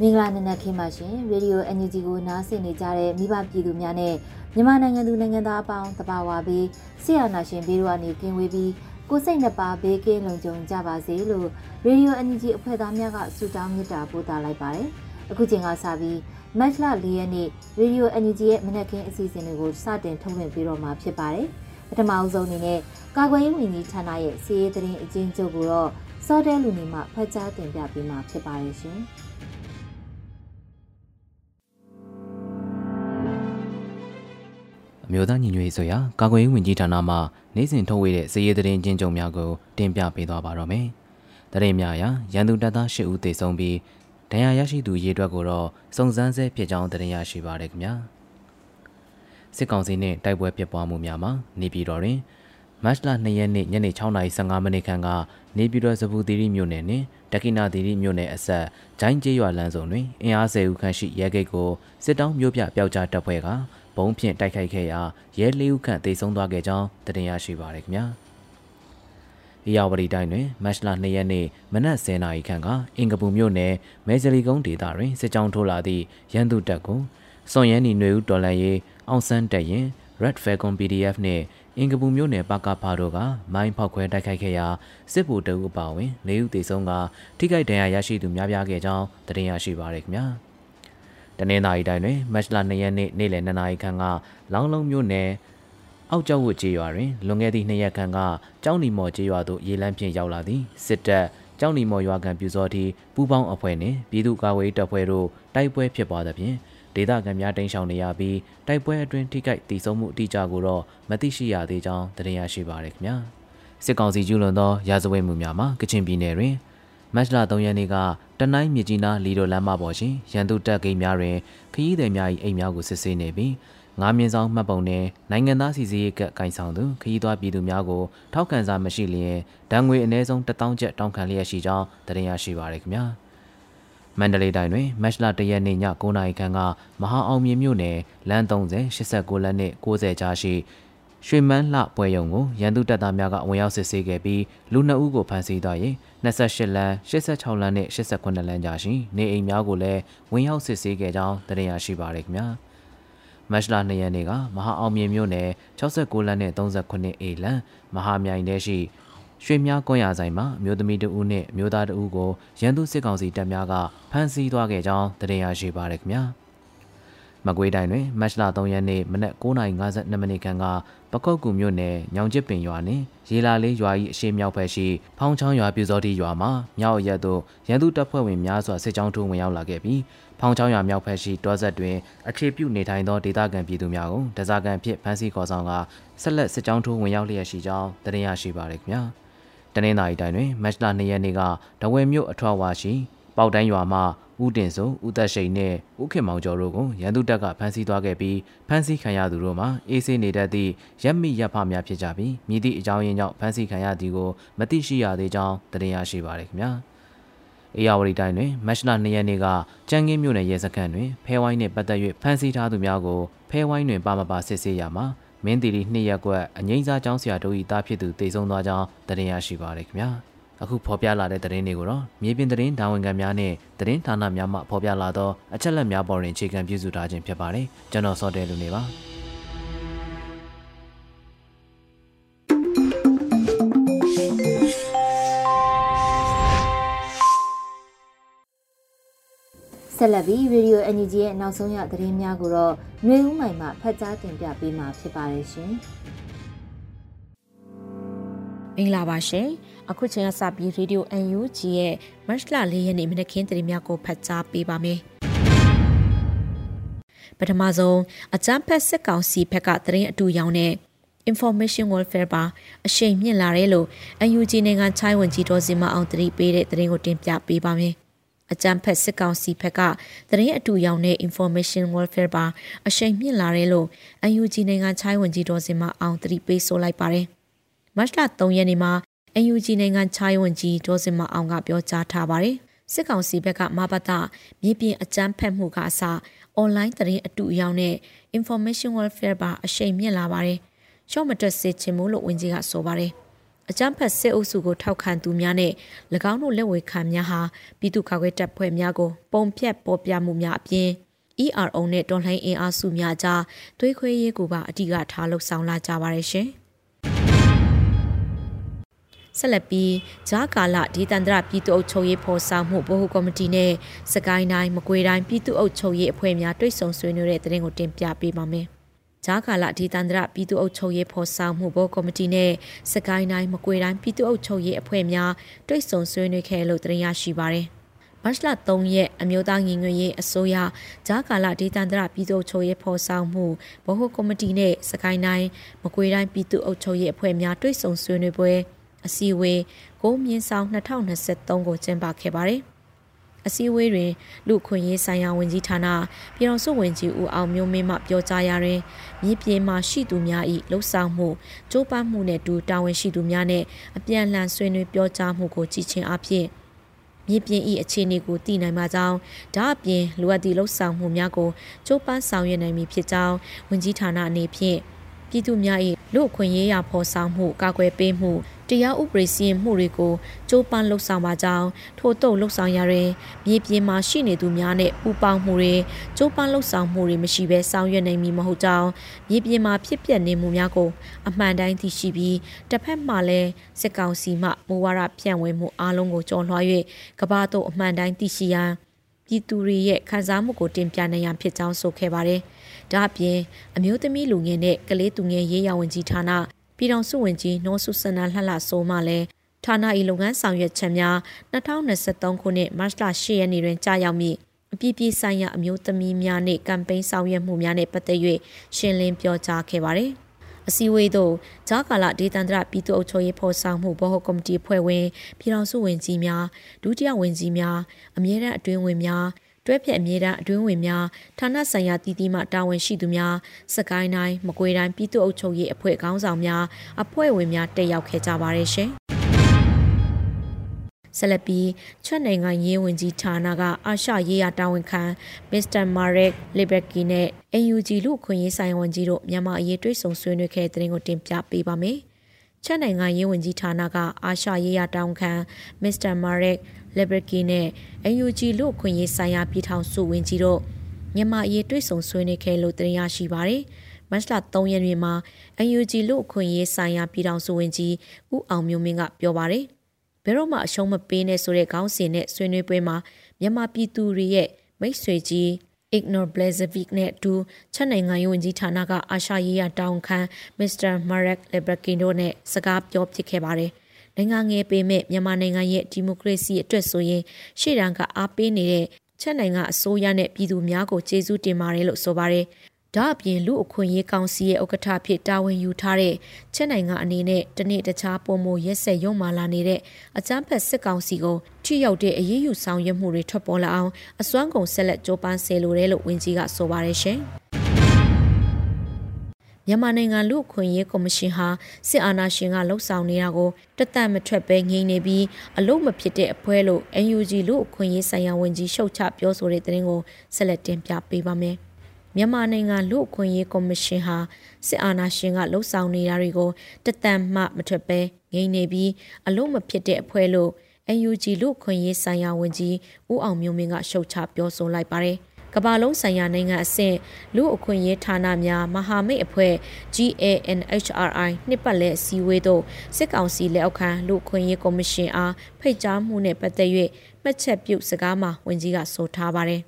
မင်္ဂလာနံနက်ခင်းပါရှင်ရေဒီယို NUG ကိုနားဆင်နေကြတဲ့မိဘပြည်သူများနဲ့မြန်မာနိုင်ငံသူနိုင်ငံသားအပေါင်းတဘာဝပြီးဆရာနာရှင်ဘေးတို့ကနေကင်းဝေးပြီးကိုစိတ်နှစ်ပါးဘေးကင်းလုံခြုံကြပါစေလို့ရေဒီယို NUG အဖွဲ့သားများကဆုတောင်းမေတ္တာပို့သလိုက်ပါတယ်အခုချိန်ကစပြီးမတ်လ၄ရက်နေ့ရေဒီယို NUG ရဲ့မနက်ခင်းအစီအစဉ်တွေကိုစတင်ထုတ်လွှင့်ပေးတော့မှာဖြစ်ပါတယ် ပထမအဆုံးအနေနဲ့ကာကွယ်ရေးဝန်ကြီးဌာနရဲ့စီးရေးသတင်းအကျဉ်းချုပ်ကိုတော့စောတဲလူနေမှဖတ်ကြားတင်ပြပေးမှာဖြစ်ပါတယ်ရှင်။အမျိုးသားညီညွတ်ရေးဆိုရာကာကွယ်ရေးဝန်ကြီးဌာနမှနိုင်စဉ်ထုတ်ဝေတဲ့စီးရေးသတင်းကျဉ်းချုပ်များကိုတင်ပြပေးသွားပါတော့မယ်။သတင်းများအရရန်သူတပ်သား၈ဦးသေဆုံးပြီးဒဏ်ရာရရှိသူရေအတွက်ကိုတော့စုံစမ်းဆဲဖြစ်ကြောင်းသတင်းရရှိပါရခင်ဗျာ။ စစ်ကောင်စီနှင့်တိုက်ပွဲဖြစ်ပွားမှုများမှာနေပြည်တော်တွင်မတ်လ2ရက်နေ့ညနေ6:15မိနစ်ခန့်ကနေပြည်တော်စပူသီရိမြို့နယ်နှင့်တက္ကိနာသီရိမြို့နယ်အစပ်ဂျိုင်းကျေးရွာလမ်းစုံတွင်အင်အား10ဦးခန့်ရှိရဲဂိတ်ကိုစစ်တောင်းမျိုးပြပျောက်ကြားတပ်ဖွဲ့ကဘုံဖြင့်တိုက်ခိုက်ခဲ့ရာရဲ၄ဦးခန့်သေဆုံးသွားခဲ့ကြောင်းတင်ရရှိပါရခင်ဗျာ။ဒီယာဝတီတိုင်းတွင်မတ်လ2ရက်နေ့မနက်10:00နာရီခန့်ကအင်ကပူမြို့နယ်မဲဇလီကုန်းဒေသတွင်စစ်ကြောင်းထိုးလာသည့်ရန်သူတပ်ကိုစွန်ရန်နီຫນွေဦးတော်လန်ရေး အောင်ဆန်းတက်ရင် Red Falcon PDF နှင့်အင်ကပူမြို့နယ်ပကဖာတို့ကမိုင်းဖောက်ခွဲတိုက်ခိုက်ခဲ့ရာစစ်ဗိုလ်တအုပ်အပါအဝင်၄ဦးသေဆုံးကထိခိုက်ဒဏ်ရာရရှိသူများပြားခဲ့ကြောင်းသတင်းရရှိပါရခင်ဗျာ။တနင်္သာရီတိုင်းတွင်မတ်လ2ရက်နေ့နေ့လယ်2နာရီခန့်ကလောင်းလုံးမြို့နယ်အောက်ကျောက်ဝတ်ကျေးရွာတွင်လွန်ခဲ့သည့်နှစ်ရက်ခန့်ကကျောင်းနီမော်ကျေးရွာသို့ရေလမ်းဖြင့်ရောက်လာသည့်စစ်တပ်ကျောင်းနီမော်ရွာကန်ပြူစောတိပူးပေါင်းအဖွဲ့နှင့်ပြည်သူ့ကာကွယ်ရေးတပ်ဖွဲ့တို့တိုက်ပွဲဖြစ်ပွားသဖြင့် ဒေသခံများတိမ်းရှောင်နေရပြီးတိုက်ပွဲအတွင်းထိခိုက်ဒေဆုံးမှုအတိအကျကိုတော့မသိရှိရသေးကြောင်းသတင်းရရှိပါရခင်ဗျာစစ်ကောင်စီကျူးလွန်သောရာဇဝတ်မှုများမှာကချင်ပြည်နယ်တွင်မတ်လ3ရက်နေ့ကတနိုင်းမြကြီးနားလီဒိုလမ်းမပေါ်ရှိရန်သူတပ်ဂိမ်းများတွင်ခရီးသည်များ၏အိမ်များကိုစစ်ဆေးနေပြီးငါးမြင့်ဆောင်မှတ်ပုံနဲ့နိုင်ငံသားစီစီရေးကကင်ဆောင်သူခရီးသွားပြည်သူများကိုထောက်ခံစာမရှိလျင်ဒဏ်ငွေအနည်းဆုံး1000ကျပ်တောင်းခံလျက်ရှိကြောင်းသတင်းရရှိပါရခင်ဗျာ မန္တလေးတိုင်းတွင်မတ်လ၁ရက်နေ့ည9:00နာရီခန့်ကမဟာအောင်မြင်မြို့နယ်လမ်း30 89လမ်းနှင့်90ကြားရှိရွှေမန်းလှပွဲရုံကိုရန်သူတပ်သားများကဝင်ရောက်စစ်ဆေးခဲ့ပြီးလူနှစ်ဦးကိုဖမ်းဆီးသွားရင်28လမ်း86လမ်းနဲ့89လမ်းကြားရှိနေအိမ်များကိုလည်းဝင်ရောက်စစ်ဆေးခဲ့ကြောင်းသိရရှိပါရခင်ဗျာမတ်လ2ရက်နေ့ကမဟာအောင်မြင်မြို့နယ်69လမ်းနဲ့38အေလမ်းမဟာမြိုင်ထဲရှိ ရွှေမြကွန်ရဆိုင်မှာမျိုးသမီးတဦးနဲ့မျိုးသားတဦးကိုရန်သူစစ်ကောင်စီတပ်များကဖမ်းဆီးသွားခဲ့ကြောင်းသိရရှိပါရခင်ဗျာမကွေးတိုင်းတွင်မတ်လ3ရက်နေ့မနက်9:52မိနစ်ခန့်ကပကုတ်ကူမြို့နယ်ညောင်ကျစ်ပင်ရွာနှင့်ရေလာလေးရွာ၏အရှိမြောက်ဘက်ရှိဖောင်းချောင်းရွာပြူစောတိရွာမှာမြောက်ရက်သို့ရန်သူတပ်ဖွဲ့ဝင်များစွာစစ်ကြောင်းထိုးဝင်ရောက်လာခဲ့ပြီးဖောင်းချောင်းရွာမြောက်ဘက်ရှိတောဆက်တွင်အခြေပြုနေထိုင်သောဒေသခံပြည်သူများကိုဒဇာကန်ဖြစ်ဖမ်းဆီးခေါ်ဆောင်ကဆက်လက်စစ်ကြောင်းထိုးဝင်ရောက်လျက်ရှိကြောင်းသိရရှိပါရခင်ဗျာ တနင်္သာရီတိုင်းတွင်မတ်လ2ရက်နေ့ကဒဝဲမြို့အထွတ်ဝါရှိပေါက်တိုင်းရွာမှဦးတင်စုံဦးသက်ရှိန်နဲ့ဦးခင်မောင်ကျော်တို့ကိုရန်သူတပ်ကဖမ်းဆီးသွားခဲ့ပြီးဖမ်းဆီးခံရသူတို့မှာအေးဆေးနေတတ်သည့်ရက်မိရက်ဖများဖြစ်ကြပြီးမြည်သည့်အကြောင်းရင်းကြောင့်ဖမ်းဆီးခံရသည်ကိုမသိရှိရသေးကြောင်းတင်ရရှိပါရခင်ဗျာအေယာဝတီတိုင်းတွင်မတ်လ2ရက်နေ့ကကြံကင်းမြို့နယ်ရဲစခန်းတွင်ဖဲဝိုင်းနှင့်ပတ်သက်၍ဖမ်းဆီးထားသူများကိုဖဲဝိုင်းတွင်ပါမပါစစ်ဆေးရမှာ မင်းတီရီနှစ်ရက်ကွက်အငိမ့်စားကျောင်းဆရာတို့၏တားဖြစ်သူတေဆုံးသွားကြောင်းတင်ရရှိပါရခင်ဗျာအခုဖော်ပြလာတဲ့သတင်းတွေကိုတော့မြေပြင်သတင်းဒါဝန်ခံများနဲ့သတင်းဌာနများမှဖော်ပြလာသောအချက်အလက်များပေါ်တွင်အခြေခံပြုစုထားခြင်းဖြစ်ပါတယ်ကျွန်တော်စောတဲလူနေပါ ဆက်လက်ပြီး Radio NUG ရဲ့နောက်ဆုံးရသတင်းများကိုတော့ຫນွေဦးမိုင်မှဖတ်ကြားတင်ပြပေးမှာဖြစ်ပါတယ်ရှင်။မင်္ဂလာပါရှင်။အခုချိန်ကစပြီး Radio NUG ရဲ့ March လ၄ရက်နေ့မနက်ခင်းသတင်းများကိုဖတ်ကြားပေးပါမယ်။ပထမဆုံးအကြမ်းဖက်စစ်ကောင်စီဘက်ကသတင်းအတူရောင်းတဲ့ information warfare ပါအရှိန်မြင့်လာတယ်လို့ UNG နိုင်ငံချိုင်းဝန်ကြီးတော်စင်မအောင်တတိပေးတဲ့သတင်းကိုတင်ပြပေးပါမယ်။ အကြံဖက်စစ်ကောင်စီဘက်ကသတင်းအတူရောင်တဲ့ information warfare ပါအရှိန်မြင့်လာတယ်လို့ UNG နိုင်ငံချိုင်းဝန်ကြီးတော်စင်မအောင်တတိပေးဆိုလိုက်ပါတယ်။မတ်လ3ရက်နေ့မှာ UNG နိုင်ငံချိုင်းဝန်ကြီးဒေါ်စင်မအောင်ကပြောကြားထားပါတယ်။စစ်ကောင်စီဘက်ကမဘတာမြေပြင်အကြမ်းဖက်မှုကအစ online သတင်းအတူအရောင်နဲ့ information warfare ပါအရှိန်မြင့်လာပါတယ်။ရှော့မတွက်စေချင်ဘူးလို့ဝန်ကြီးကဆိုပါတယ်။ အကြမ်းဖက်စစ်အုပ်စုကိုထောက်ခံသူများနဲ့၎င်းတို့လက်ဝဲခံများဟာပြည်သူ့ကာကွယ်တပ်ဖွဲ့များကိုပုံဖြတ်ပေါ်ပြမှုများအပြင် ERO နဲ့တော်လှန်အင်အားစုများကြားသွေးခွဲရေးကိုပါအတိကထားလှုပ်ဆောင်လာကြပါရရှင်။ဆက်လက်ပြီးဂျားကာလဒီတန္တရပြည်သူ့အုပ်ချုပ်ရေးဖော်ဆောင်မှုဗဟိုကော်မတီနဲ့စကိုင်းတိုင်းမကွေးတိုင်းပြည်သူ့အုပ်ချုပ်ရေးအဖွဲ့များတွိတ်ဆုံဆွေးနွေးတဲ့တဲ့ရင်ကိုတင်ပြပေးပါမယ်။ ဂျားကာလဒေသန္တရပြည်သူ့အုပ်ချုပ်ရေးဖော်ဆောင်မှုဘောကော်မတီနဲ့စကိုင်းတိုင်းမကွေတိုင်းပြည်သူ့အုပ်ချုပ်ရေးအဖွဲ့များတွိတ်ဆုံဆွေးနွေးခဲ့လို့တင်ရရှိပါတယ်။မတ်လ3ရက်အမျိုးသားညီညွတ်ရေးအစိုးရဂျားကာလဒေသန္တရပြည်သူ့အုပ်ချုပ်ရေးဖော်ဆောင်မှုဗဟိုကော်မတီနဲ့စကိုင်းတိုင်းမကွေတိုင်းပြည်သူ့အုပ်ချုပ်ရေးအဖွဲ့များတွိတ်ဆုံဆွေးနွေးပွဲအစည်းအဝေးကိုမြင်းဆောင်2023ကိုကျင်းပခဲ့ပါတယ်။ အစည်းအဝေးတွင်လူခွင့်ရေးဆိုင်ရာဝန်ကြီးဌာနပြည်တော်စုဝန်ကြီးဦးအောင်မျိုးမင်းမှပြောကြားရာတွင်မြေပြင်မှာရှိသူများ၏လှုပ်ဆောင်မှုကြိုးပမ်းမှုနှင့်တူတာဝန်ရှိသူများနှင့်အပြန်အလှန်ဆွေးနွေးပြောကြားမှုကိုကြည်ချင်းအဖြစ်မြေပြင်ဤအခြေအနေကိုသိနိုင်ပါကြောင်းဒါအပြင်လိုအပ်သည့်လှုပ်ဆောင်မှုများကိုကြိုးပမ်းဆောင်ရွက်နိုင်မည်ဖြစ်ကြောင်းဝန်ကြီးဌာနအနေဖြင့်ပြည်သူများ၏လူ့အခွင့်အရေးရာဖော်ဆောင်မှုကာကွယ်ပေးမှု တရားဥပဒေစီရင်မှုတွေကိုကြိုးပမ်းလှုပ်ဆောင်ပါကြောင်းထို့တုပ်လှုပ်ဆောင်ရရင်မြေပြင်မှာရှိနေသူများနဲ့ပူးပေါင်းမှုတွေကြိုးပမ်းလှုပ်ဆောင်မှုတွေမရှိဘဲဆောင်ရွက်နိုင်မည်မဟုတ်ကြောင်းမြေပြင်မှာဖြစ်ပျက်နေမှုများကိုအမှန်တိုင်းသိရှိပြီးတစ်ဖက်မှလည်းစစ်ကောင်စီမှမူဝါဒဖြန့်ဝေမှုအားလုံးကိုကြော်လွှား၍ကမ္ဘာသို့အမှန်တိုင်းသိရှိရန်ပြည်သူတွေရဲ့ခံစားမှုကိုတင်ပြနိုင်ရန်ဖြစ်ကြောင်းဆိုခဲ့ပါတယ်။ဒါအပြင်အမျိုးသမီးလူငယ်နဲ့ကလေးသူငယ်ရေးရာဝန်ကြီးဌာန ပြည်ထောင်စုဝန်ကြီးနော်ဆုစန္ဒလှလှဆိုးမှလည်းဌာန၏လုပ်ငန်းဆောင်ရွက်ချက်များ2023ခုနှစ်မတ်လ10ရက်နေ့တွင်ကြာရောက်မည့်အပြည့်ပြည့်ဆိုင်ရာအမျိုးသမီးများနှင့်ကမ်ပိန်းဆောင်ရွက်မှုများနှင့်ပတ်သက်၍ရှင်းလင်းပြောကြားခဲ့ပါသည်အစည်းအဝေးသို့ဂျာကာလာဒေသန္တရပြည်သူ့အုပ်ချုပ်ရေးဖော်ဆောင်မှုဗဟိုကော်မတီဖွဲ့ဝင်ပြည်ထောင်စုဝန်ကြီးများဒုတိယဝန်ကြီးများအမြဲတမ်းအတွင်းဝင်များ တွဲဖက်အမြဲတမ်းအတွင်းဝင်များဌာနဆိုင်ရာတည်တည်မှတာဝန်ရှိသူများစကိုင်းတိုင်းမကွေးတိုင်းပြည်သူ့အုပ်ချုပ်ရေးအဖွဲ့ခေါင်းဆောင်များအဖွဲ့ဝင်များတက်ရောက်ခဲ့ကြပါတယ်ရှင်ဆက်လက်ပြီးချွတ်နိုင်ငံရေးဝန်ကြီးဌာနကအာရှရေးရာတာဝန်ခံမစ္စတာမာရက်လီဘက်ကီနဲ့ AUG လူခွင့်ရေးဆိုင်ဝန်ကြီးတို့မြန်မာအရေးတွဲဆုံဆွေးနွေးခဲ့တဲ့တင်ကိုတင်ပြပေးပါမယ်။ချက်နိုင်ငံရေးဝန်ကြီးဌာနကအာရှရေးရာတာဝန်ခံမစ္စတာမာရက် လီဘက်ကီနဲ့ AUG လူခွင့်ရေးဆိုင်ရာပြည်ထောင်စုဝန်ကြီးတို့မြန်မာအရေးတွဲဆုံဆွေးနွေးခဲ့လို့တင်ရရှိပါတယ်။မတ်လ3ရက်နေ့မှာ UNG လူအခွင့်ရေးဆိုင်ရာပြည်ထောင်စုဝန်ကြီးဦးအောင်မျိုးမင်းကပြောပါတယ်။ဘယ်တော့မှအရှုံးမပေးနဲ့ဆိုတဲ့ခေါင်းစဉ်နဲ့ဆွေးနွေးပွဲမှာမြန်မာပြည်သူတွေရဲ့မိတ်ဆွေကြီး Ignor Blazevic နဲ့အတူချက်နိုင်ငံရေးဝန်ကြီးဌာနကအာရှရေးရတောင်ခံ Mr. Marek Lebrakin တို့နဲ့စကားပြောဖြစ်ခဲ့ပါတယ်။ နိုင်ငံငယ်ပေမဲ့မြန်မာနိုင်ငံရဲ့ဒီမိုကရေစီအတွက်ဆိုရင်ရှေ့တန်းကအားပေးနေတဲ့ချက်နိုင်ငံအစိုးရနဲ့ပြည်သူများကိုကျေးဇူးတင်ပါတယ်လို့ဆိုပါတယ်ဒါအပြင်လူအခွင့်ရေးကောင်စီရဲ့ဥက္ကဋ္ဌဖြစ်တာဝန်ယူထားတဲ့ချက်နိုင်ငံအနေနဲ့တနေ့တခြားပုံမရက်ဆက်ရုံမာလာနေတဲ့အကြမ်းဖက်စစ်ကောင်စီကိုထိရောက်တဲ့အရေးယူဆောင်ရွက်မှုတွေထွက်ပေါ်လာအောင်အစွမ်းကုန်ဆက်လက်ကြိုးပမ်းစေလိုတယ်လို့ဝန်ကြီးကဆိုပါတယ်ရှင်။ မြန်မာနိုင်ငံလူ့အခွင့်အရေးကော်မရှင်ဟာစစ်အာဏာရှင်ကလှုပ်ဆောင်နေတာကိုတသက်မထွက်ပဲငြိမ်နေပြီးအလို့မဖြစ်တဲ့အဖွဲလို့ NUG လူ့အခွင့်အရေးဆိုင်ရာဝန်ကြီးရှုတ်ချပြောဆိုတဲ့သတင်းကိုဆက်လက်တင်ပြပေးပါမယ်။မြန်မာနိုင်ငံလူ့အခွင့်အရေးကော်မရှင်ဟာစစ်အာဏာရှင်ကလှုပ်ဆောင်နေတာတွေကိုတသက်မှမထွက်ပဲငြိမ်နေပြီးအလို့မဖြစ်တဲ့အဖွဲ့လို့ UNG လူ့အခွင့်အရေးဆိုင်ရာဝန်ကြီးဦးအောင်မျိုးမင်းကရှုတ်ချပြောဆိုလိုက်ပါတယ် ကမ္ဘာလုံးဆိုင်ရာနိုင်ငံအဆင့်လူအခွင့်အရေးဌာနများမဟာမိတ်အဖွဲ့ GANHRI နှစ်ပတ်လည်အစည်းအဝေးသို့စစ်ကောင်စီလက်အောက်ခံလူအခွင့်အရေးကော်မရှင်အားဖိတ်ကြားမှုနဲ့ပတ်သက်၍မှတ်ချက်ပြုစကားမှာဝန်ကြီးကဆိုထားပါတယ်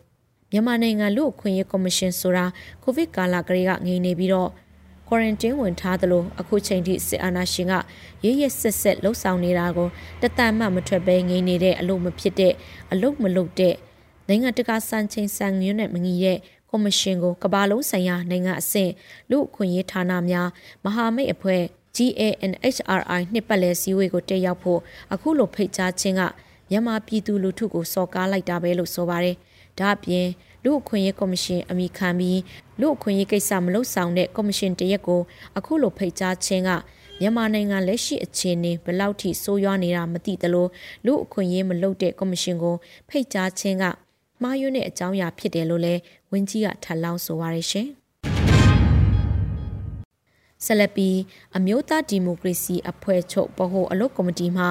မြန်မာနိုင်ငံလူ့အခွင့်အရေးကော်မရှင်ဆိုတာကိုဗစ်ကာလကလေးကငြိမ်နေပြီးတော့ quarantine ဝင်ထားသလိုအခုချိန်ထိစစ်အာဏာရှင်ကရရဆက်ဆက်လှုပ်ဆောင်နေတာကိုတတမှမထွက်ပဲငြိမ်နေတဲ့အလို့မဖြစ်တဲ့အလို့မလုပ်တဲ့ နိုင်ငံတကာစံချိန်စံညွှန်းနဲ့မငီတဲ့ကော်မရှင်ကိုကမ္ဘာလုံးဆိုင်ရာနိုင်ငံအဆင့်လူ့အခွင့်အရေးဌာနများမဟာမိတ်အဖွဲ့ GANHRI နှစ်ပတ်လည်စည်းဝေးကိုတက်ရောက်ဖို့အခုလိုဖိတ်ကြားခြင်းကမြန်မာပြည်သူလူထုကိုစော်ကားလိုက်တာပဲလို့ဆိုပါတယ်။ဒါ့အပြင်လူ့အခွင့်အရေးကော်မရှင်အမိခံပြီးလူ့အခွင့်အရေးကိစ္စမလုပ်ဆောင်တဲ့ကော်မရှင်တရက်ကိုအခုလိုဖိတ်ကြားခြင်းကမြန်မာနိုင်ငံလက်ရှိအခြေအနေဘယ်လောက်ထိဆိုးရွားနေတာမသိသလိုလူ့အခွင့်အရေးမလုပ်တဲ့ကော်မရှင်ကိုဖိတ်ကြားခြင်းက မှားယွင်းတဲ့အကြောင်းအရာဖြစ်တယ်လို့လည်းဝင်းကြီးကထပ်လောင်းဆိုပါရရှင်။ဆက်လက်ပြီးအမျိုးသားဒီမိုကရေစီအဖွဲ့ချုပ်ဗဟိုအလုပ်ကော်မတီမှ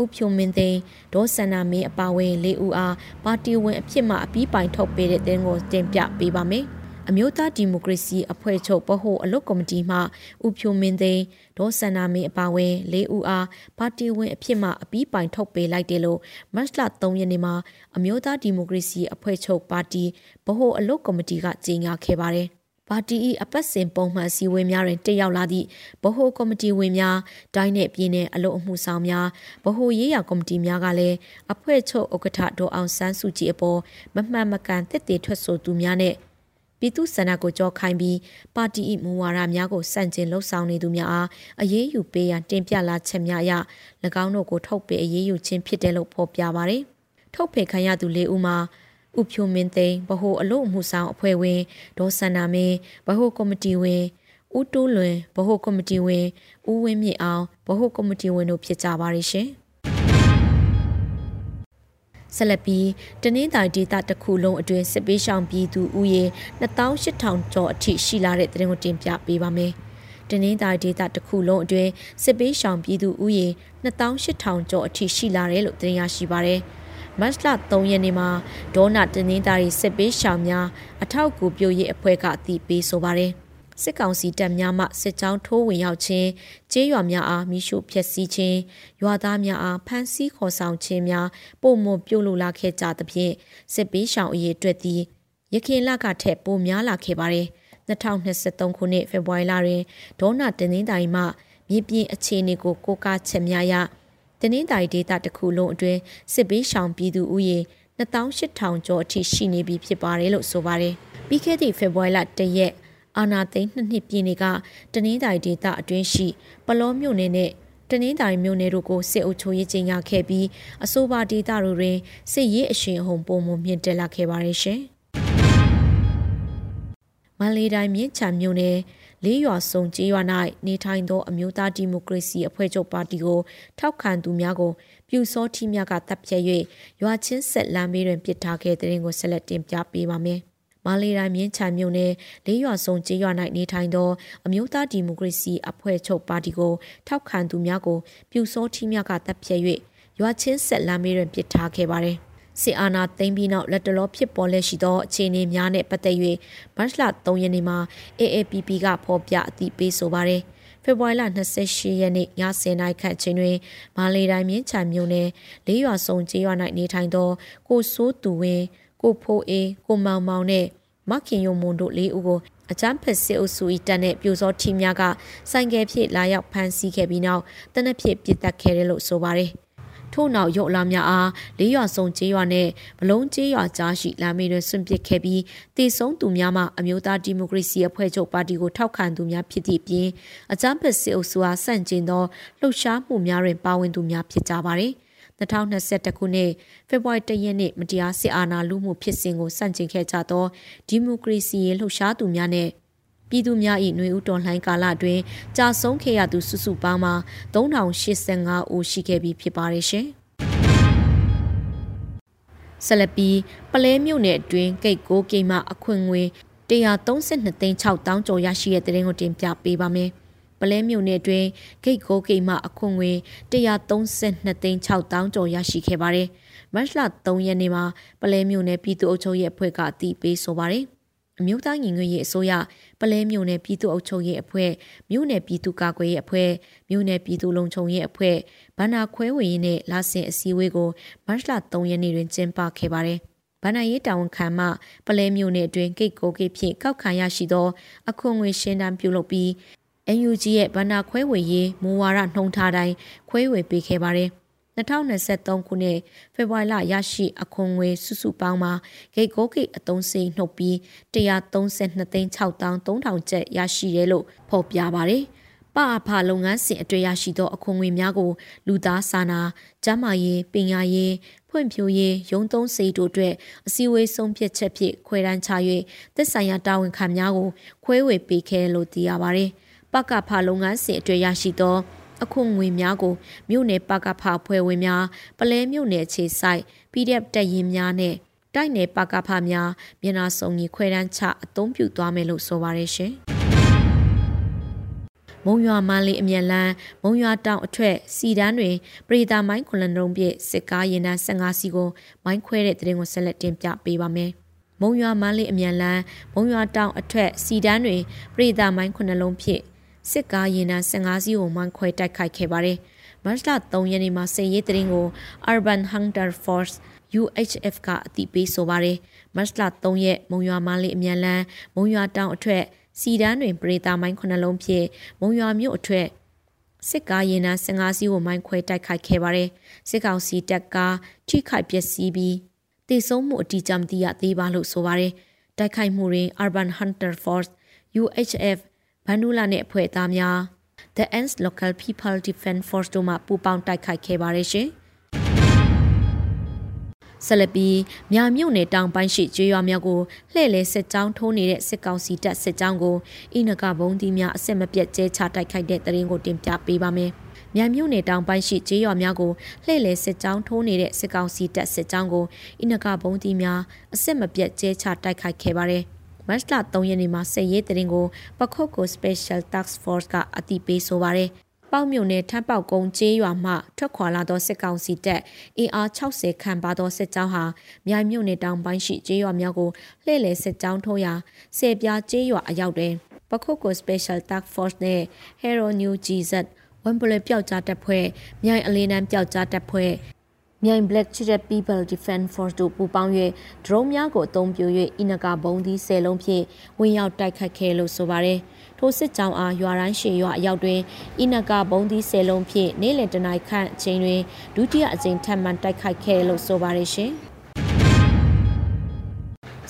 ဥဖြိုမင်းသိန်းဒေါ်ဆန္နာမင်းအပါဝင်၄ဦးအားပါတီဝင်အဖြစ်မှအပြီးပိုင်ထုတ်ပေးတဲ့တင်ကိုတင်ပြပေးပါမယ်။ အမျိုးသားဒီမိုကရေစီအဖွဲ့ချုပ်ဗဟိုအလုပ်ကော်မတီမှဥဖြိုမင်းသိန်းဒေါ်ဆန္နာမင်းအပါဝင်၄ဦးအားပါတီဝင်အဖြစ်မှအပြီးပိုင်ထုတ်ပေးလိုက်တယ်လို့မတ်လ3ရက်နေ့မှာအမျိုးသားဒီမိုကရေစီအဖွဲ့ချုပ်ပါတီဗဟိုအလုပ်ကော်မတီကကြေညာခဲ့ပါတယ်။ပါတီ၏အပတ်စဉ်ပုံမှန်စည်းဝေးများတွင်တက်ရောက်လာသည့်ဗဟိုကော်မတီဝင်များဒိုင်းနှင့်ပြည်내အလို့အမှုဆောင်များဗဟိုရေးရာကော်မတီများကလည်းအဖွဲ့ချုပ်ဥက္ကဋ္ဌဒေါ်အောင်ဆန်းစုကြည်အပေါ်မမှန်မကန်တစ်တည်ထွက်ဆိုသူများနဲ့ ပြည်သူ့ဆန္ဒကိုကြောခိုင်းပြီးပါတီ၏မူဝါဒများကိုစန့်ကျင်လှုပ်ဆောင်နေသူများအားအရေးယူပေးရန်တင်ပြလာချက်များအရ၎င်းတို့ကိုထုတ်ပေးအရေးယူခြင်းဖြစ်တယ်လို့ဖော်ပြပါတယ်။ထုတ်ဖေခံရသူ၄ဦးမှာဥဖြိုမင်းသိန်းဗဟိုအလို့အမှုဆောင်အဖွဲ့ဝင်ဒေါ်စန္နာမင်းဗဟိုကော်မတီဝင်ဦးတိုးလွင်ဗဟိုကော်မတီဝင်ဦးဝင်းမြင့်အောင်ဗဟိုကော်မတီဝင်တို့ဖြစ်ကြပါရရှင် ဆက်လက်ပြီးတနင်္သာရီဒေသတစ်ခုလုံးအတွင်းစစ်ပေးရှောင်ပြည်သူဦးရေ28000ကျော်အထိရှိလာတဲ့သတင်းကိုတင်ပြပေးပါမယ်။တနင်္သာရီဒေသတစ်ခုလုံးအတွင်းစစ်ပေးရှောင်ပြည်သူဦးရေ28000ကျော်အထိရှိလာတယ်လို့သတင်းရရှိပါရယ်။မတ်လ3ရက်နေ့မှာဒေါနာတနင်္သာရီစစ်ပေးရှောင်များအထောက်အကူပြုရေးအဖွဲ့ကအသိပေးဆိုပါတယ် စစ်ကောင်စီတပ်များမှစစ်ကြောင်းထိုးဝင်ရောက်ခြင်းကျေးရွာများအားမိရှုဖျက်ဆီးခြင်းရွာသားများအားဖမ်းဆီးခေါ်ဆောင်ခြင်းများပုံမပြုတ်လုလာခဲ့ကြသဖြင့်စစ်ပေးရှောင်အရေးအတွက်သည်ရခင်လကထက်ပိုများလာခဲ့ပါတယ်2023ခုနှစ်ဖေဖော်ဝါရီလတွင်ဒေါနာတနင်္သာရီမှမြေပြင်အခြေအနေကိုကိုးကားချက်များရတနင်္သာရီဒေသတစ်ခုလုံးအတွင်းစစ်ပေးရှောင်ပြည်သူဦးရေ2800ကျော်အထိရှိနေပြီဖြစ်ပါတယ်လို့ဆိုပါတယ်။ပြီးခဲ့သည့်ဖေဖော်ဝါရီလ1ရက် အာနာသိန်းနှစ်နှစ်ပြည့်နေ့ကတနင်္သာရီဒေသအတွင်းရှိပလောမြို့နယ်နဲ့တနင်္သာရီမြို့နယ်တို့ကိုစစ်အုပ်ချုပ်ရေးကြီးညာခဲ့ပြီးအဆိုပါဒေသတို့တွင်စစ်ရေးအရှင်အဟုန်ပုံမှုမြင့်တက်လာခဲ့ပါတယ်ရှင်။မန္တလေးတိုင်းမြင်းချံမြို့နယ်လေးရွာစုံကျေးရွာ၌နေထိုင်သောအမျိုးသားဒီမိုကရေစီအဖွဲ့ချုပ်ပါတီကိုထောက်ခံသူများကိုပြူစောထီများကတပ်ဖြတ်၍ရွာချင်းဆက်လမ်းမေးတွင်ပစ်ထားခဲ့တဲ့ရင်ကိုဆက်လက်တင်ပြပေးပါမယ်။ မလေးတိုင်းမြင်းချံမြို့နယ်လေးရွာစုံကျေးရွာ၌နေထိုင်သော အမျိုးသားဒီမိုကရေစီအဖွဲ့ချုပ်ပါတီကိုထောက်ခံသူများကိုပြူစောထီများကတပ်ဖြတ်၍ရွာချင်းဆက်လမ်းမေးတွင်ပစ်ထားခဲ့ပါတယ်။စစ်အာဏာသိမ်းပြီးနောက်လက်တလောဖြစ်ပေါ်လက်ရှိသောအခြေအနေများနဲ့ပတ်သက်၍မတ်လ3ရက်နေ့မှာ AAPP ကဖော်ပြအသိပေးဆိုပါတယ်။ဖေဖော်ဝါရီလ28ရက်နေ့ည10:00နာရီခန့်ချိန်တွင်မာလီတိုင်းမြင်းချံမြို့နယ်လေးရွာစုံကျေးရွာ၌နေထိုင်သောကိုစိုးသူဝင်း ကိုဖိုးအေးကိုမောင်မောင်နဲ့မခင်ယုံမွန်တို့လေးဦးကိုအကြမ်းဖက်စစ်အုပ်စု၏တပ်နဲ့ပြိုစောထီများကဆိုင်ကယ်ဖြစ်လာရောက်ဖမ်းဆီးခဲ့ပြီးနောက်တနက်ဖြစ်ပစ်တက်ခဲ့တယ်လို့ဆိုပါတယ်။ထို့နောက်ရုတ်အလားများအားလေးရွာစုံကျေးရွာနဲ့ဘလုံးကျေးရွာကြားရှိလာမေတွင်ဆွန့်ပစ်ခဲ့ပြီးတည်ဆုံးသူများမှအမျိုးသားဒီမိုကရေစီအဖွဲ့ချုပ်ပါတီကိုထောက်ခံသူများဖြစ်သည့်ပြင်အကြမ်းဖက်စစ်အုပ်စုအားဆန့်ကျင်သောလှုပ်ရှားမှုများတွင်ပါဝင်သူများဖြစ်ကြပါသည် 2021ခုနှစ်ဖေဖော်ဝါရီလရက်နေ့မတရားစစ်အာဏာလုမှုဖြစ်စဉ်ကိုစန့်ကျင်ခဲ့ကြသောဒီမိုကရေစီရေးလှုပ်ရှားသူများနဲ့ပြည်သူများ၏ຫນွေဦးတော်လှန်ကာလအတွင်းကြာဆုံးခဲ့ရသူစုစုပေါင်းမှာ3085ဦးရှိခဲ့ပြီးဖြစ်ပါတယ်ရှင်။ဆလပီပလဲမြို့နယ်အတွင်းဂိတ်ကိုကိမှအခွင့်ငွေ132သိန်း6တောင်းကျော်ရရှိတဲ့တဲ့ရင်ကိုတင်ပြပေးပါမယ်။ ပလဲမြို့နယ်အတွင်းဂိတ်ကိုကိမှအခွင့်ငွေ132သိန်း6တောင်းကျော်ရရှိခဲ့ပါတယ်။မတ်လ3ရက်နေ့မှာပလဲမြို့နယ်ပြည်သူ့အုပ်ချုပ်ရေးအဖွဲ့ကအတည်ပြုဆိုပါတယ်။အမျိုးသားညီညွတ်ရေးအစိုးရပလဲမြို့နယ်ပြည်သူ့အုပ်ချုပ်ရေးအဖွဲ့မြို့နယ်ပြည်သူ့ကာကွယ်ရေးအဖွဲ့မြို့နယ်ပြည်သူ့လုံခြုံရေးအဖွဲ့ဗန္နာခွဲဝေရေးနဲ့လာဆင်အစည်းအဝေးကိုမတ်လ3ရက်နေ့တွင်ကျင်းပခဲ့ပါတယ်ဗဏ္ဍရေးတာဝန်ခံမှပလဲမျိုးနယ်အတွင်းဂိတ်ကိုဂိတ်ဖြင့်ကောက်ခံရရှိသောအခွန်ငွေရှင်းတမ်းပြုလုပ်ပြီး NUG ရဲ့ဗဏ္ဍခွဲဝေရေးမူဝါဒနှုံထားတိုင်းခွဲဝေပေးခဲ့ပါတယ်။2023ခုနှစ်ဖေဖော်ဝါရီလရရှိအခွန်ငွေစုစုပေါင်းမှာဂိတ်ကိုဂိတ်အသုံးစိနှုတ်ပြီး132သိန်း6300ကျပ်ရရှိတယ်လို့ဖော်ပြပါတယ်။ပအဖလုပ်ငန်းစဉ်အတွင်းရရှိသောအခွန်ငွေများကိုလူသားစာနာ၊ကျန်းမာရေး၊ပညာရေးဖွံ့ဖြိုးရေးရုံးသုံးစိတ်တို့အတွက်အစည်းအဝေးဆုံးဖြတ်ချက်ဖြင့်ခွဲတန်းချ၍သက်ဆိုင်ရာတာဝန်ခံများကိုခွဲဝေပေးခဲ့လို့သိရပါတယ်။ ပကဖလုပ်ငန်းစဉ်အတွင်းရရှိသော အခွန်ငွေများကိုမြို့နယ်ပကဖဖွဲ့ဝင်များပလဲမြို့နယ်ခြေဆိုင် PDF တပ်ရင်းများနဲ့တိုက်နယ်ပကဖများမျက်နှာစုံကြီးခွဲတန်းချအသုံးပြုသွားမယ်လို့ဆိုပါတယ်ရှင်။မုံရွာမန်းလေးအမြန်လန်းမုံရွာတောင်အထက်စီတန်းတွင်ပရိသာမိုင်းခွန်လလုံးပြည့်စစ်ကားရင်တန်း15စီကိုမိုင်းခွဲတဲ့တရင်ကိုဆက်လက်တင်ပြပေးပါမယ်။မုံရွာမန်းလေးအမြန်လန်းမုံရွာတောင်အထက်စီတန်းတွင်ပရိသာမိုင်းခွန်လလုံးဖြင့် စစ်ကားရင်တန်း15စီးကိုမှန်ခွဲတိုက်ခိုက်ခဲ့ပါတယ်။မတ်လ3ရက်နေ့မှာစစ်ရေးတရင်ကို Urban Hunter Force UHF ကအတိပေးဆိုပါတယ်။မတ်လ3ရက်မုံရွာမန်းလေးအမြန်လန်းမုံရွာတောင်အထက်စီတန်းတွင်ပရိသာမိုင်းခုနှလုံးဖြင့်မုံရွာမြို့အထက်စစ်ကားရင်နာ15စီးကိုမိုင်းခွဲတိုက်ခိုက်ခဲ့ပါတယ်။စစ်ကောင်စီတပ်ကထိခိုက်ပျက်စီးပြီးတည်ဆုံးမှုအတိအကျမသိရသေးပါလို့ဆိုပါတယ်။တိုက်ခိုက်မှုတွင် Urban Hunter Force UHF ဘန်နူလာနဲ့အဖွဲ့သားများ The Ants Local People Defense Force တို့မှပူးပေါင်းတိုက်ခိုက်ခဲ့ပါတယ်ရှင်။ဆက်လက်ပြီးမြာမြုပ်နယ်တောင်ပိုင်းရှိကျွေးရွာများကိုလှည့်လည်စစ်ကြောင်းထိုးနေတဲ့စစ်ကောင်စီတပ်စစ်ကြောင်းကိုအိနကဘုံဒီများအဆက်မပြတ်ကျဲချတိုက်ခိုက်တဲ့တရင်ကိုတင်ပြပေးပါမယ်။မြန်မြို့နယ်တောင်ပိုင်းရှိကျေးရွာများကိုလှည့်လည်စစ်ကြောင်းထိုးနေတဲ့စစ်ကောင်စီတပ်စစ်ကြောင်းကိုအိနကဘုံဒီများအဆက်မပြတ်ကျဲချတိုက်ခိုက်ခဲ့ပါတယ်။ မတ်လ3ရက်နေ့မှာစစ်ရေးတရင်ကိုပခုတ်ကို Special Task Force ကအတိပေးဆိုပါရယ်ပေါက်မြုံနဲ့ထပ်ပေါက်ကုန်းကျေးရွာမှထွက်ခွာလာသောစစ်ကောင်စီတပ်အင်အား60ခန့်ပါသောစစ်ကြောင်းဟာမြိုင်မြုံနယ်တောင်ပိုင်းရှိကျေးရွာများကိုလှည့်လည်စစ်ကြောင်းထိုးရာဆယ်ပြားကျေးရွာအရောက်တွင်ပခုတ်ကို Special Task Force နဲ့ Hero New GZ ဝန်ပလဲပျောက်ကြားတပ်ဖွဲ့မြိုင်အလေးနန်းပျောက်ကြားတပ်ဖွဲ့ မြိုင် Black Children People Defense Force တို့ပူးပေါင်း၍ဒရုန်းများကိုအသုံးပြု၍အီနကာဘုံသီး10လုံးဖြင့်ဝင်ရောက်တိုက်ခတ်ခဲ့လို့ဆိုပါတယ်။ထိုစစ်ကြောင်းအားရွာတိုင်းရှေရွာအရောက်တွင်အီနကာဘုံသီး10လုံးဖြင့်နေ့လယ်တနာရီခန့်အချိန်တွင်ဒုတိယအကြိမ်ထပ်မံတိုက်ခိုက်ခဲ့လို့ဆိုပါတယ်ရှင်။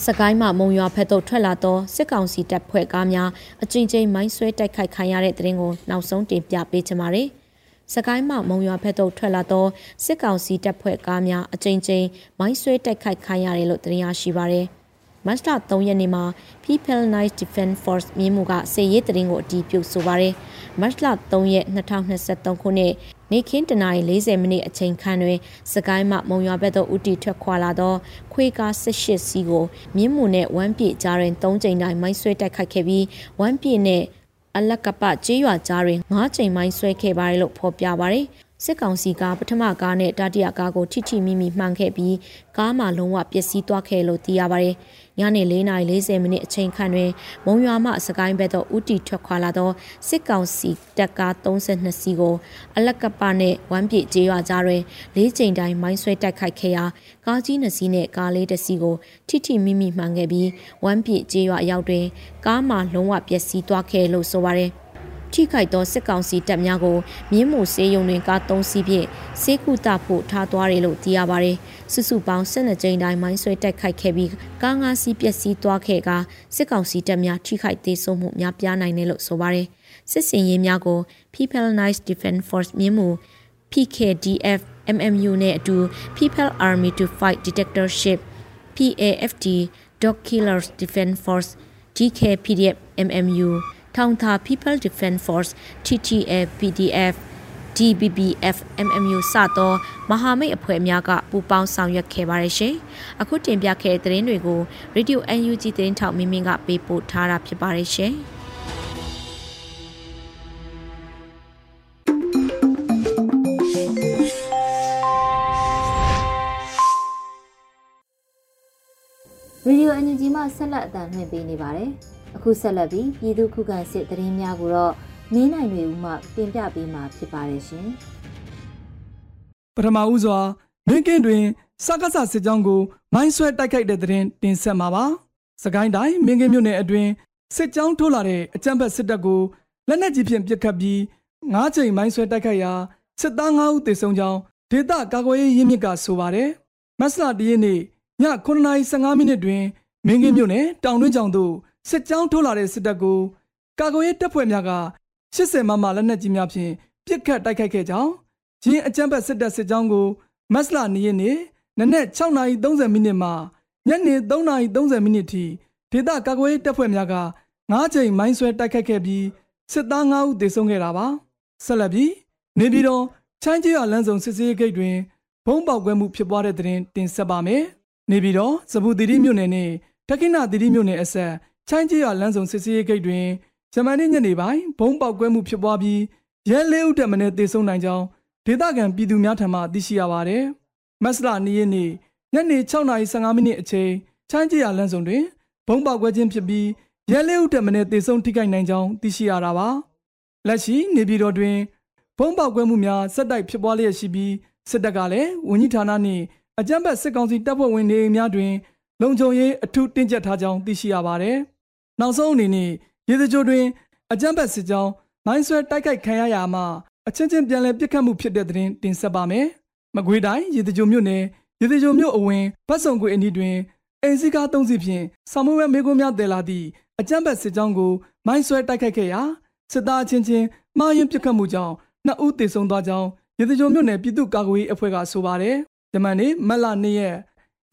စကိုင်းမှမုံရွာဖက်သို့ထွက်လာသောစစ်ကောင်စီတပ်ဖွဲ့ကားများအကြိမ်ကြိမ်မိုင်းဆွဲတိုက်ခိုက်ခံရတဲ့တဲ့ရင်ကိုနောက်ဆုံးတင်ပြပေးချင်ပါတယ်။ စကိုင်းမှမုံရွာဖက်သို့ထွက်လာသောစစ်ကောင်စီတပ်ဖွဲ့ကားများအကြိမ်ကြိမ်မိုင်းဆွဲတိုက်ခိုက်ခိုင်းရတယ်လို့သိရရှိပါရယ်။မတ်လ3ရက်နေ့မှာ People Night Defense Force မြင်းမှုကစေရေးတရင်ကိုအတီးပြုတ်ဆိုပါရယ်။မတ်လ3ရက်2023ခုနှစ်နေခင်းတနာရီ40မိနစ်အချိန်ခန့်တွင်စကိုင်းမှမုံရွာဘက်သို့ဦးတီထွက်ခွာလာသောခွေးကား18စီးကိုမြင်းမှုနဲ့ဝမ်းပြေကြားတွင်3ကြိမ်တိုင်းမိုင်းဆွဲတိုက်ခိုက်ခဲ့ပြီးဝမ်းပြေနဲ့ အလက်ကပကျေးရွာကြားတွင်၅ချိန်မိုင်းဆွဲခဲ့ပါတယ်လို့ဖော်ပြပါတယ်။စစ်ကောင်စီကပထမကားနဲ့တတိယကားကိုထိထိမိမိမှန်ခဲ့ပြီးကားမှလုံးဝပျက်စီးသွားခဲ့လို့သိရပါတယ်။ ညနေ4:40မိနစ်အချိန်ခန့်တွင်မုံရွာမှစကိုင်းဘက်သို့ဦးတီထွက်ခွာလာသောစစ်ကောင်စီတပ်ကား32စီးကိုအလက်ကပနဲ့ဝမ်းပြေကျေးရွာကြားတွင်၄ချိန်တိုင်းမိုင်းဆွဲတိုက်ခိုက်ခဲ့ရာကားကြီး2စီးနဲ့ကားလေးတစ်စီးကိုထိထိမိမိမှန်ခဲ့ပြီးဝမ်းပြေကျေးရွာအရောက်တွင်ကားမှလုံးဝပျက်စီးသွားခဲ့လို့ဆိုပါတယ်။ ထိခိုက်သောစစ်ကောင်စီတပ်များကိုမြင်းမှုစေးရုံတွင်ကား၃စီးဖြင့်စေးကုတဖို့ထားသွားတယ်လို့သိရပါတယ်။စုစုပေါင်း၁၂ကြိမ်တိုင်းမိုင်းဆွဲတိုက်ခိုက်ခဲ့ပြီးကား၅စီးပျက်စီးသွားခဲ့ကစစ်ကောင်စီတပ်များထိခိုက်သေးဆုံးမှုများပြားနိုင်တယ်လို့ဆိုပါတယ်။စစ်စင်ရေးများကို People Nice Defense Force မြင်းမှု PKDF MMU နဲ့အတူ People Army to Fight Dictatorship PAFD Dog Killers Defense Force DKPDF MMU ထောင်သာ People Defense Force TTF PDF DBBF MMU စသောမဟာမိတ်အဖွဲ့များကပူးပေါင်းဆောင်ရွက်ခဲ့ပါတယ်ရှင်။အခုတင်ပြခဲ့တဲ့သတင်းတွေကို Radio UNG သတင်းထောက်မင်းမင်းကပေးပို့ထားတာဖြစ်ပါတယ်ရှင်။ရေဒီယိုအန်ယူဂျီမှဆက်လက်အသံလွှင့်ပေးနေပါတယ်။ အခုဆက်လက်ပြီးပြည်သူခုခံစစ်တရင်များကိုတော့မင်းနိုင်တွေဦးမှတင်ပြပေးမှာဖြစ်ပါတယ်ရှင်ပထမဦးစွာမင်းကင်းတွင်စကားဆစစ်ကြောင်းကိုမိုင်းဆွဲတိုက်ခိုက်တဲ့တဲ့တင်ဆက်မှာပါ။စကိုင်းတိုင်းမင်းကင်းမြို့နယ်အတွင်းစစ်ကြောင်းထိုးလာတဲ့အကြမ်းဖက်စစ်တပ်ကိုလက်နက်ကြီးဖြင့်ပစ်ခတ်ပြီး၅ချိန်မိုင်းဆွဲတိုက်ခိုက်ရာစစ်သား၅ဦးသေဆုံးကြောင်းဒေသကာကွယ်ရေးရင်းမြစ်ကဆိုပါတယ်။မတ်လ၁ရက်နေ့ည9:15မိနစ်တွင်မင်းကင်းမြို့နယ်တောင်တွင်းကျောင်းသို့ စစ်ကြောင်းထိုးလာတဲ့စစ်တပ်ကိုကာကွယ်ရေးတပ်ဖွဲ့များက80မမလက်နက်ကြီးများဖြင့်ပစ်ခတ်တိုက်ခိုက်ခဲ့ကြောင်းရင်းအကြမ်းဖက်စစ်တပ်စစ်ကြောင်းကိုမတ်လ2ရက်နေ့နနက်6:30မိနစ်မှညနေ3:30မိနစ်ထိဒေသကာကွယ်ရေးတပ်ဖွဲ့များက9ကြိမ်မိုင်းဆွဲတိုက်ခိုက်ခဲ့ပြီးစစ်သား9ဦးသေဆုံးခဲ့တာပါဆက်လက်ပြီးနေပြည်တော်ချမ်းကြီးရလမ်းဆောင်စစ်စေးဂိတ်တွင်ဘုံပေါက်ကွဲမှုဖြစ်ပွားတဲ့တဲ့တင်တင်ဆက်ပါမယ်နေပြည်တော်စပူတီရီမြို့နယ်နဲ့တက္ကိနတီရီမြို့နယ်အဆက် ချမ်းကြီးရလမ်းဆောင်စစ်စေးဂိတ်တွင်ဂျမန်နေ့ညနေပိုင်းဘုံပေါက်ကွဲမှုဖြစ်ပွားပြီးရဲလေးဦးတက်မနဲ့သေဆုံးနိုင်ကြောင်းဒေသခံပြည်သူများထံမှသိရှိရပါတယ်မတ်လ2ရက်နေ့ညနေ6:15မိနစ်အချိန်ချမ်းကြီးရလမ်းဆောင်တွင်ဘုံပေါက်ကွဲခြင်းဖြစ်ပြီးရဲလေးဦးတက်မနဲ့သေဆုံးထိခိုက်နိုင်ကြောင်းသိရှိရတာပါလက်ရှိနေပြည်တော်တွင်ဘုံပေါက်ကွဲမှုများစက်တိုက်ဖြစ်ပွားလျက်ရှိပြီးစစ်တပ်ကလည်းဝန်ကြီးဌာနနှင့်အကြမ်းဖက်စစ်ကောင်စီတပ်ဖွဲ့ဝင်တွေများတွင်လုံခြုံရေးအထူးတင်းကျပ်ထားကြောင်းသိရှိရပါတယ်။ နောက်ဆုံးအနေနဲ့ရေစကြိုတွင်အကြမ်းဖက်စစ်ကြောင်းမိုင်းဆွဲတိုက်ခိုက်ခံရရာမှာအချင်းချင်းပြန်လည်ပစ်ခတ်မှုဖြစ်တဲ့တဲ့တင်ဆက်ပါမယ်။မကွေးတိုင်းရေစကြိုမြို့နယ်ရေစကြိုမြို့အဝင်ဗတ်စုံကွေအနီးတွင်အိမ်စီကားသုံးစီဖြင့်ဆောင်းမွေးမေကွန်းများတည်လာသည့်အကြမ်းဖက်စစ်ကြောင်းကိုမိုင်းဆွဲတိုက်ခိုက်ခဲ့ရာစစ်သားချင်းချင်းမှားယွင်းပစ်ခတ်မှုကြောင့်နှစ်ဦးသေဆုံးသွားကြောင်းရေစကြိုမြို့နယ်ပြည်သူ့ကာကွယ်ရေးအဖွဲ့ကဆိုပါတယ်။ဒီမှနေ့မက်လာနေ့ရက်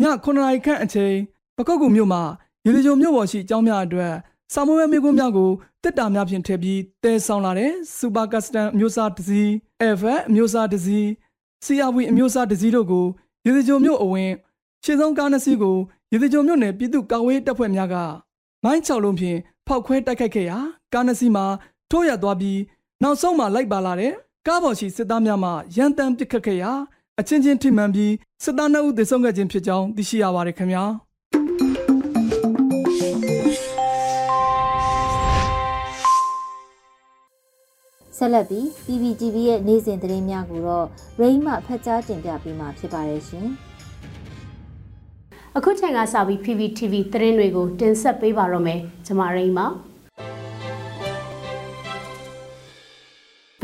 ည9နာရီခန့်အချိန်ပကုတ်ကူမြို့မှာ ရေစကြိုမြို့ပေါ်ရှိအကြောင်းများအတွက်စာမွေးမေကွန်းများကိုတစ်တာများဖြင့်ထည့်ပြီးတဲဆောင်လာတဲ့စူပါကစတန်အမျိုးအစားတစ်စီး F အမျိုးအစားတစ်စီး CRV အမျိုးအစားတစ်စီးတို့ကိုရေစကြိုမြို့အဝင်ရှင်းဆုံးကားနှစ်စီးကိုရေစကြိုမြို့နယ်ပြည်သူ့ကာကွယ်ရေးတပ်ဖွဲ့များကမိုင်း6လုံးဖြင့်ဖောက်ခွဲတိုက်ခိုက်ခဲ့ရာကားနှစ်စီးမှာထိုးရသွားပြီးနောက်ဆုံးမှာလိုက်ပါလာတဲ့ကားပေါ်ရှိစစ်သားများမှရန်တမ်းပစ်ခတ်ခဲ့ရာအချင်းချင်းထိမှန်ပြီးစစ်သား2ဦးသေဆုံးခဲ့ခြင်းဖြစ်ကြောင်းသိရှိရပါတယ်ခင်ဗျာ ဆက်လက်ပြီး PPTV ရဲ့နေ့စဉ်သတင်းများကိုတော့ရိမ့်မှဖတ်ကြားတင်ပြပေးမှာဖြစ်ပါတယ်ရှင်။အခုချိန်ကစပြီး PPTV သတင်းတွေကိုတင်ဆက်ပေးပါရမယ်။ကျွန်မရိမ့်ပါ။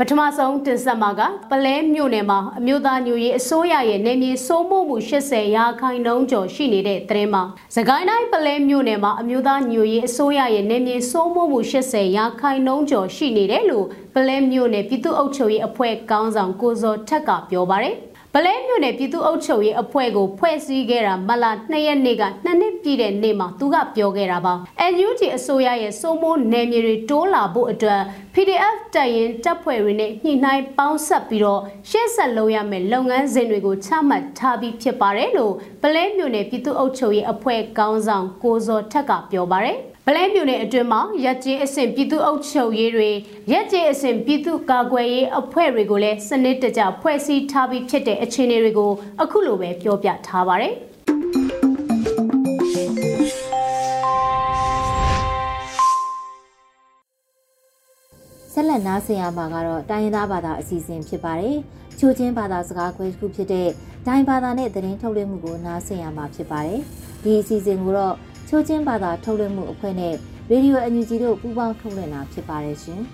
ပထမဆုံးတင်ဆက်မှာကပလဲမြို့နယ်မှာအမျိုးသားညွရေးအစိုးရရဲ့နေမြေစိုးမိုးမှု80ရာခိုင်နှုန်းကျော်ရှိနေတဲ့သတင်းမှာသခိုင်းတိုင်းပလဲမြို့နယ်မှာအမျိုးသားညွရေးအစိုးရရဲ့နေမြေစိုးမိုးမှု80ရာခိုင်နှုန်းကျော်ရှိနေတယ်လို့ပလဲမြို့နယ်ပြည်သူ့အုပ်ချုပ်ရေးအဖွဲ့ကောင်းဆောင်ကိုစောထက်ကပြောပါတယ်။ ဗလဲမြို့နယ်ပြည်သူ့အုပ်ချုပ်ရေးအဖွဲ့ကိုဖွဲ့စည်းခဲ့တာမလ2ရက်နေ့ကနှစ်နှစ်ပြည့်တဲ့နေ့မှာသူကပြောခဲ့တာပါ NUG အစိုးရရဲ့စိုးမိုးနယ်မြေတွေတိုးလာဖို့အတွက် PDF တပ်ရင်တပ်ဖွဲ့တွေနဲ့ညှိနှိုင်းပေါင်းဆက်ပြီးတော့ရှေ့ဆက်လုပ်ရမယ့်လုပ်ငန်းစဉ်တွေကိုချမှတ်ထားပြီးဖြစ်ပါတယ်လို့ဗလဲမြို့နယ်ပြည်သူ့အုပ်ချုပ်ရေးအဖွဲ့ကောင်းဆောင်ကိုစောထက်ကပြောပါတယ် ဗလဲမြို့နယ်အတွင်းမှာရက်ကျေးအဆင့်ပြည်သူ့အုပ်ချုပ်ရေးတွေရက်ကျေးအဆင့်ပြည်သူ့ကာကွယ်ရေးအဖွဲ့တွေကိုလည်းစနစ်တကျဖွဲ့စည်းထားပြီးဖြစ်တဲ့အခြေအနေတွေကိုအခုလိုပဲပြောပြထားပါတယ်ဆက်လက်နားဆင်ရမှာကတော့တိုင်းရင်းသားဘာသာအစီအစဉ်ဖြစ်ပါတယ်။ချိုချင်းဘာသာစကားခွဲတစ်ခုဖြစ်တဲ့ဒိုင်ဘာသာနဲ့သတင်းထုတ်လွှင့်မှုကိုနားဆင်ရမှာဖြစ်ပါတယ်။ဒီအစီအစဉ်ကိုတော့ ချိုးချင်းဘာသာထုတ်လွှင့်မှုအဖွဲ့နဲ့ရေဒီယိုအန်ယူဂျီတို့ပူးပေါင်းထုတ်လွှင့်တာဖြစ်ပါတယ်ရှင်။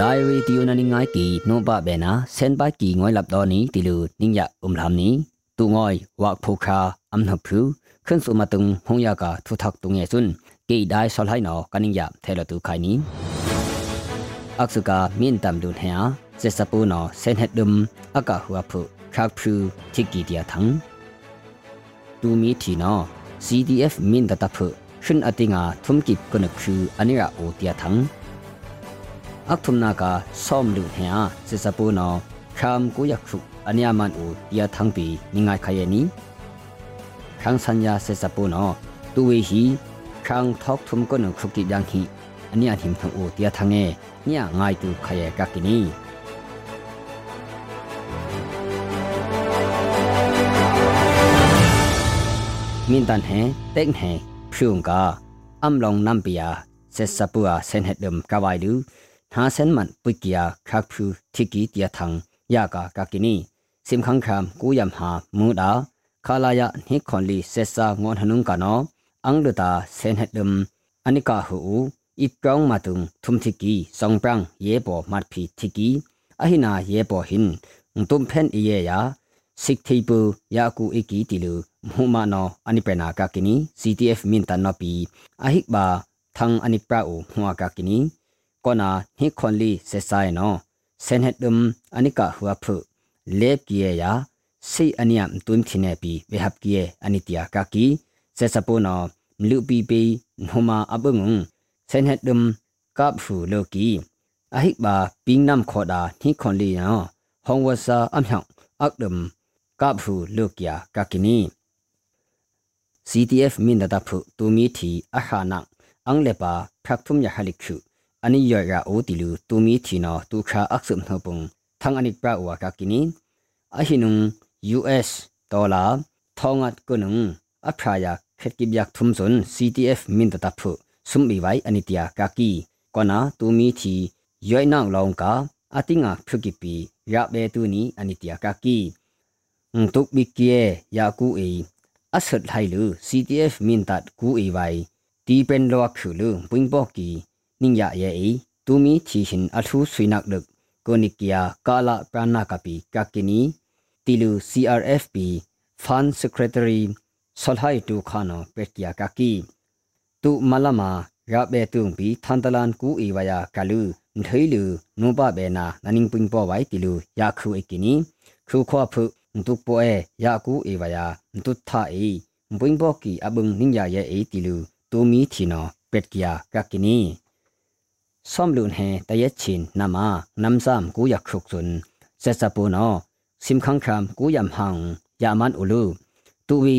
ဒိုင်ရီတီယိုနနိငိုင်းကီနိုဘဘဲနာစန်ဘတ်ကီငွိုင်းလပ်တော်နီတီလူနင်းရအုံလမ်နီတူငွိုင်းဝါဖိုခါအမ်နဖူခွန်းစုမတုံဟုံယာကာထူထက်တုံငယ်စွန်းကေဒိုင်ဆော်ဟိုင်နောကနင်းရထဲလတူခိုင်နီအခစကာမင်တမ်ဒုန်ဟဲ เซสปูนอเซนเฮดดุมอากาหัวผุครักพรูทิกีเดียทังตูมีทีนอ CDF มินตะตะผุชุนอติงาทุมกิบกนครูอันิระโอเตียทังอักทุมนากาซ่อมลุเฮียเซสปูนอคามกุยักขุอันยามันโอเตียทังปีนิงายขยนีครั้งสัญญาเซสปูนอตูเวฮีครั้งทอกทุมกนครุกิยังฮีอันยาหิมทังโอเตียทังเอเนี่ยง่ายตูขยกักกินี min tan he tek he phung ka am long nam pia se sapua sen het dum ka wai lu tha sen man pu kia khak phu thiki tia thang ya ka ka kini sim khang kham ku yam ha mu da khala ya ni khon li se sa ngon hanung ka no ang lu ta sen het dum anika hu u ip kaung matung thum thiki song prang ye bo mat phi thiki ahina ye bo hin ngtum phen iye ya siktheipu yaku eki tilu mhuma no anipena ka kini CTF min tan no pi ahik ba thang anipra u mhua ka kini kona hi khonli se sai no senhet dum anika hua phu lep kiye ya sei aniam tum thine pi behap kiye anitia ka ki se sapo no mlu pi pe mhuma abung senhet dum kap phu lo ki ahik ba ping nam khoda hi khonli no hongwa sa amhyang akdum ကပ်ဖူလုကယာကကိနီ CTF မိနဒဖူတူမီတီအဟာနံအင်္ဂလပါဖက်ထုမ်ယဟလိခုအနိယရာအိုတီလူတူမီတီနောတူခါအက်ဆမ်နှပုံသံအနိပရာဝါကကိနီအဟိနုံ US ဒေါ်လာထောင်းတ်ကုနုံအဖရာယခက်ကိဘျက်ထုမ်ဇွန် CTF မိနဒဖူစုံဘီဝိုင်အနိတယာကကီကနာတူမီတီယွိုင်နောင်လောင်ကာအတိငါဖုကိပီရဘဲတူနီအနိတယာကကီ ตูมีทีอาหานังอังเลปาพรักทุมยาฮลิคุอันนี้ยอยาโอติลูตูมีทีนอตูคาอักษมนปุงทั้งอันนี้ปราวากากินีอาหินุง US ดอลลาร์ทองอัดกุนุงอัพรายาเขตกิบยักทุมสน CTF มินดาพุสุมบีไว้อันนี้ตียากากีก่อนนะตูมีทีย่อยนางลองกาอาติงาพรุกิปียาเบตูนี้อันนี้ตียากากีตุกบิกเกียยากูเอအဆတ်ဟိုင်လူ CTF မင်တတ်ကူအီဝိုင်တီပန်လောခူလူပွင်းပေါကီနင်းရရဲ့အီတူမီချီရှင်အထူးဆွေနက်လက်ကိုနိကီယာကာလာပရနာကပီကကီနီတီလူ CRFP Fund Secretary ဆလဟိုင်တူခါနောပက်ကီယာကကီတူမလမာရဘဲတုံပီသန်တလန်ကူအီဝယာကလူထေလူနုပဘေနာနနင်းပွင်းပေါဝိုင်တီလူယာခူအကီနီခူခွာဖု ntuk po e ya ku e wa ya ntut tha e buing bo ki abung ning ya ye e ti lu tu mi thi no pet kia ka kini som lun he ta ye chin na ma nam sam ku ya khuk chun se sa po no sim khang kham ku yam hang ya man ulu tu wi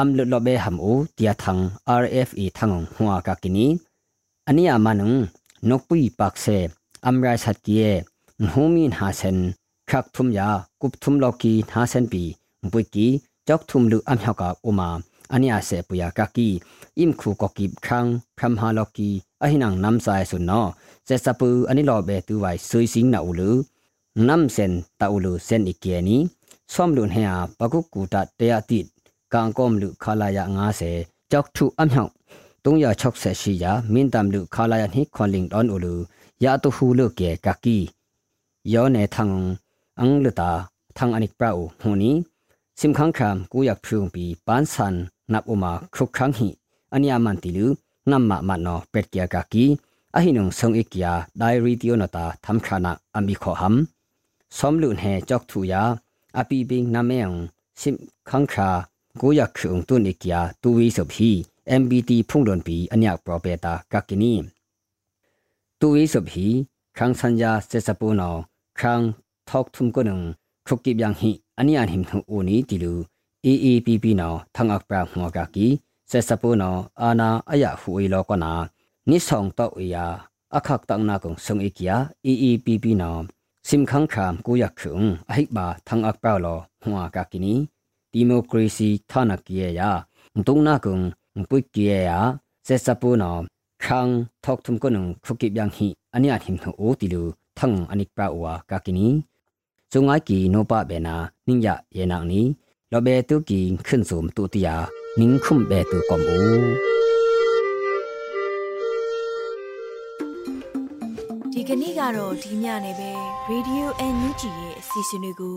am lo lo be ham u tia thang rfe thang hua ka kini ania manung nokpui pakse amra satkie nhomin hasen ခက်ထုမ်ယာကုပ်ထုမ်လော်ကီနာဆန်ပီဘွိကီကြောက်ထုမ်လူအမြောက်ကအိုမာအနိယာဆေပူယာကကီအင်ခုကကိခန်းခမ်ဟာလော်ကီအဟိနန်နမ်ဆိုင်ဆုနောဆေစပူအနိလော်ဘေတူဝိုင်ဆွေစင်းနာအူလူနမ်စန်တာအူလူစန်အကီယနီဆွမ်လွန်ဟဲယာပကုကူတာတယတိကန်ကောမလူခလာယာ90ကြောက်ထုအမြောက်360ရှိရာမင်းတမ်လူခလာယာနိခွန်လင်းဒွန်အူလူယာတူဟူလုကေကကီယောနေထန် อังลตาทางอนิกปราอูหูนี้สิมขังครามกูอยากพูงปีปานสันนับอุมาครุกครั้งหิอันยามันติลูนัมมามันนอเป็ดเกียกากีအဟိနုံဆုံအိကယာဒိုင်ရီတီယိုနတာသမ်ခါနာအမီခောဟမ်ဆ ோம் လုန်ဟေကြောက်ထူယာအပီဘင်းနမေယံစင်ခန်းခါကိုယခုံတုန်အိကယာတူဝီဆပ်ဟီ MBT ဖုန်လွန်ပီအညက်ပရောပက်တာကကိနီတူဝီဆပ်ဟီခန်းစန်ယာစေစပူနောခန်း ထောက်ထုံကနုံခုကိဗျံဟိအနိယန်ဟိမထုအိုနီတီလူ AAPP နော်ထငါပရာငောကကီဆက်စပိုနော်အာနာအယဟူအီလောကနာနိဆောင်တောက်အီယာအခက်တန်နာကုံဆုံအီကီယာ AAPP နော်စင်ခန်းခမ်ကိုယခုံအဟိဘာထငါပရာလောဟွာကကီနီဒီမိုကရေစီထနကီယာဒုံနာကုံပုတ်ကီယာဆက်စပိုနော်ခန်းထောက်ထုံကနုံခုကိဗျံဟိအနိယန်ဟိမထုအိုတီလူထငအနိကပရာဝါကကီနီ ဇုံငါကီနောပဘေနာနင်းရယေနာနီလောဘေတုကီခွန်းဇုံတူတီယာနင်းခုမ်ဘေတုကွန်ဘူဒီကနေ့ကတော့ဒီညနေပဲ Radio NUG ရဲ့အစီအစဉ်လေးကို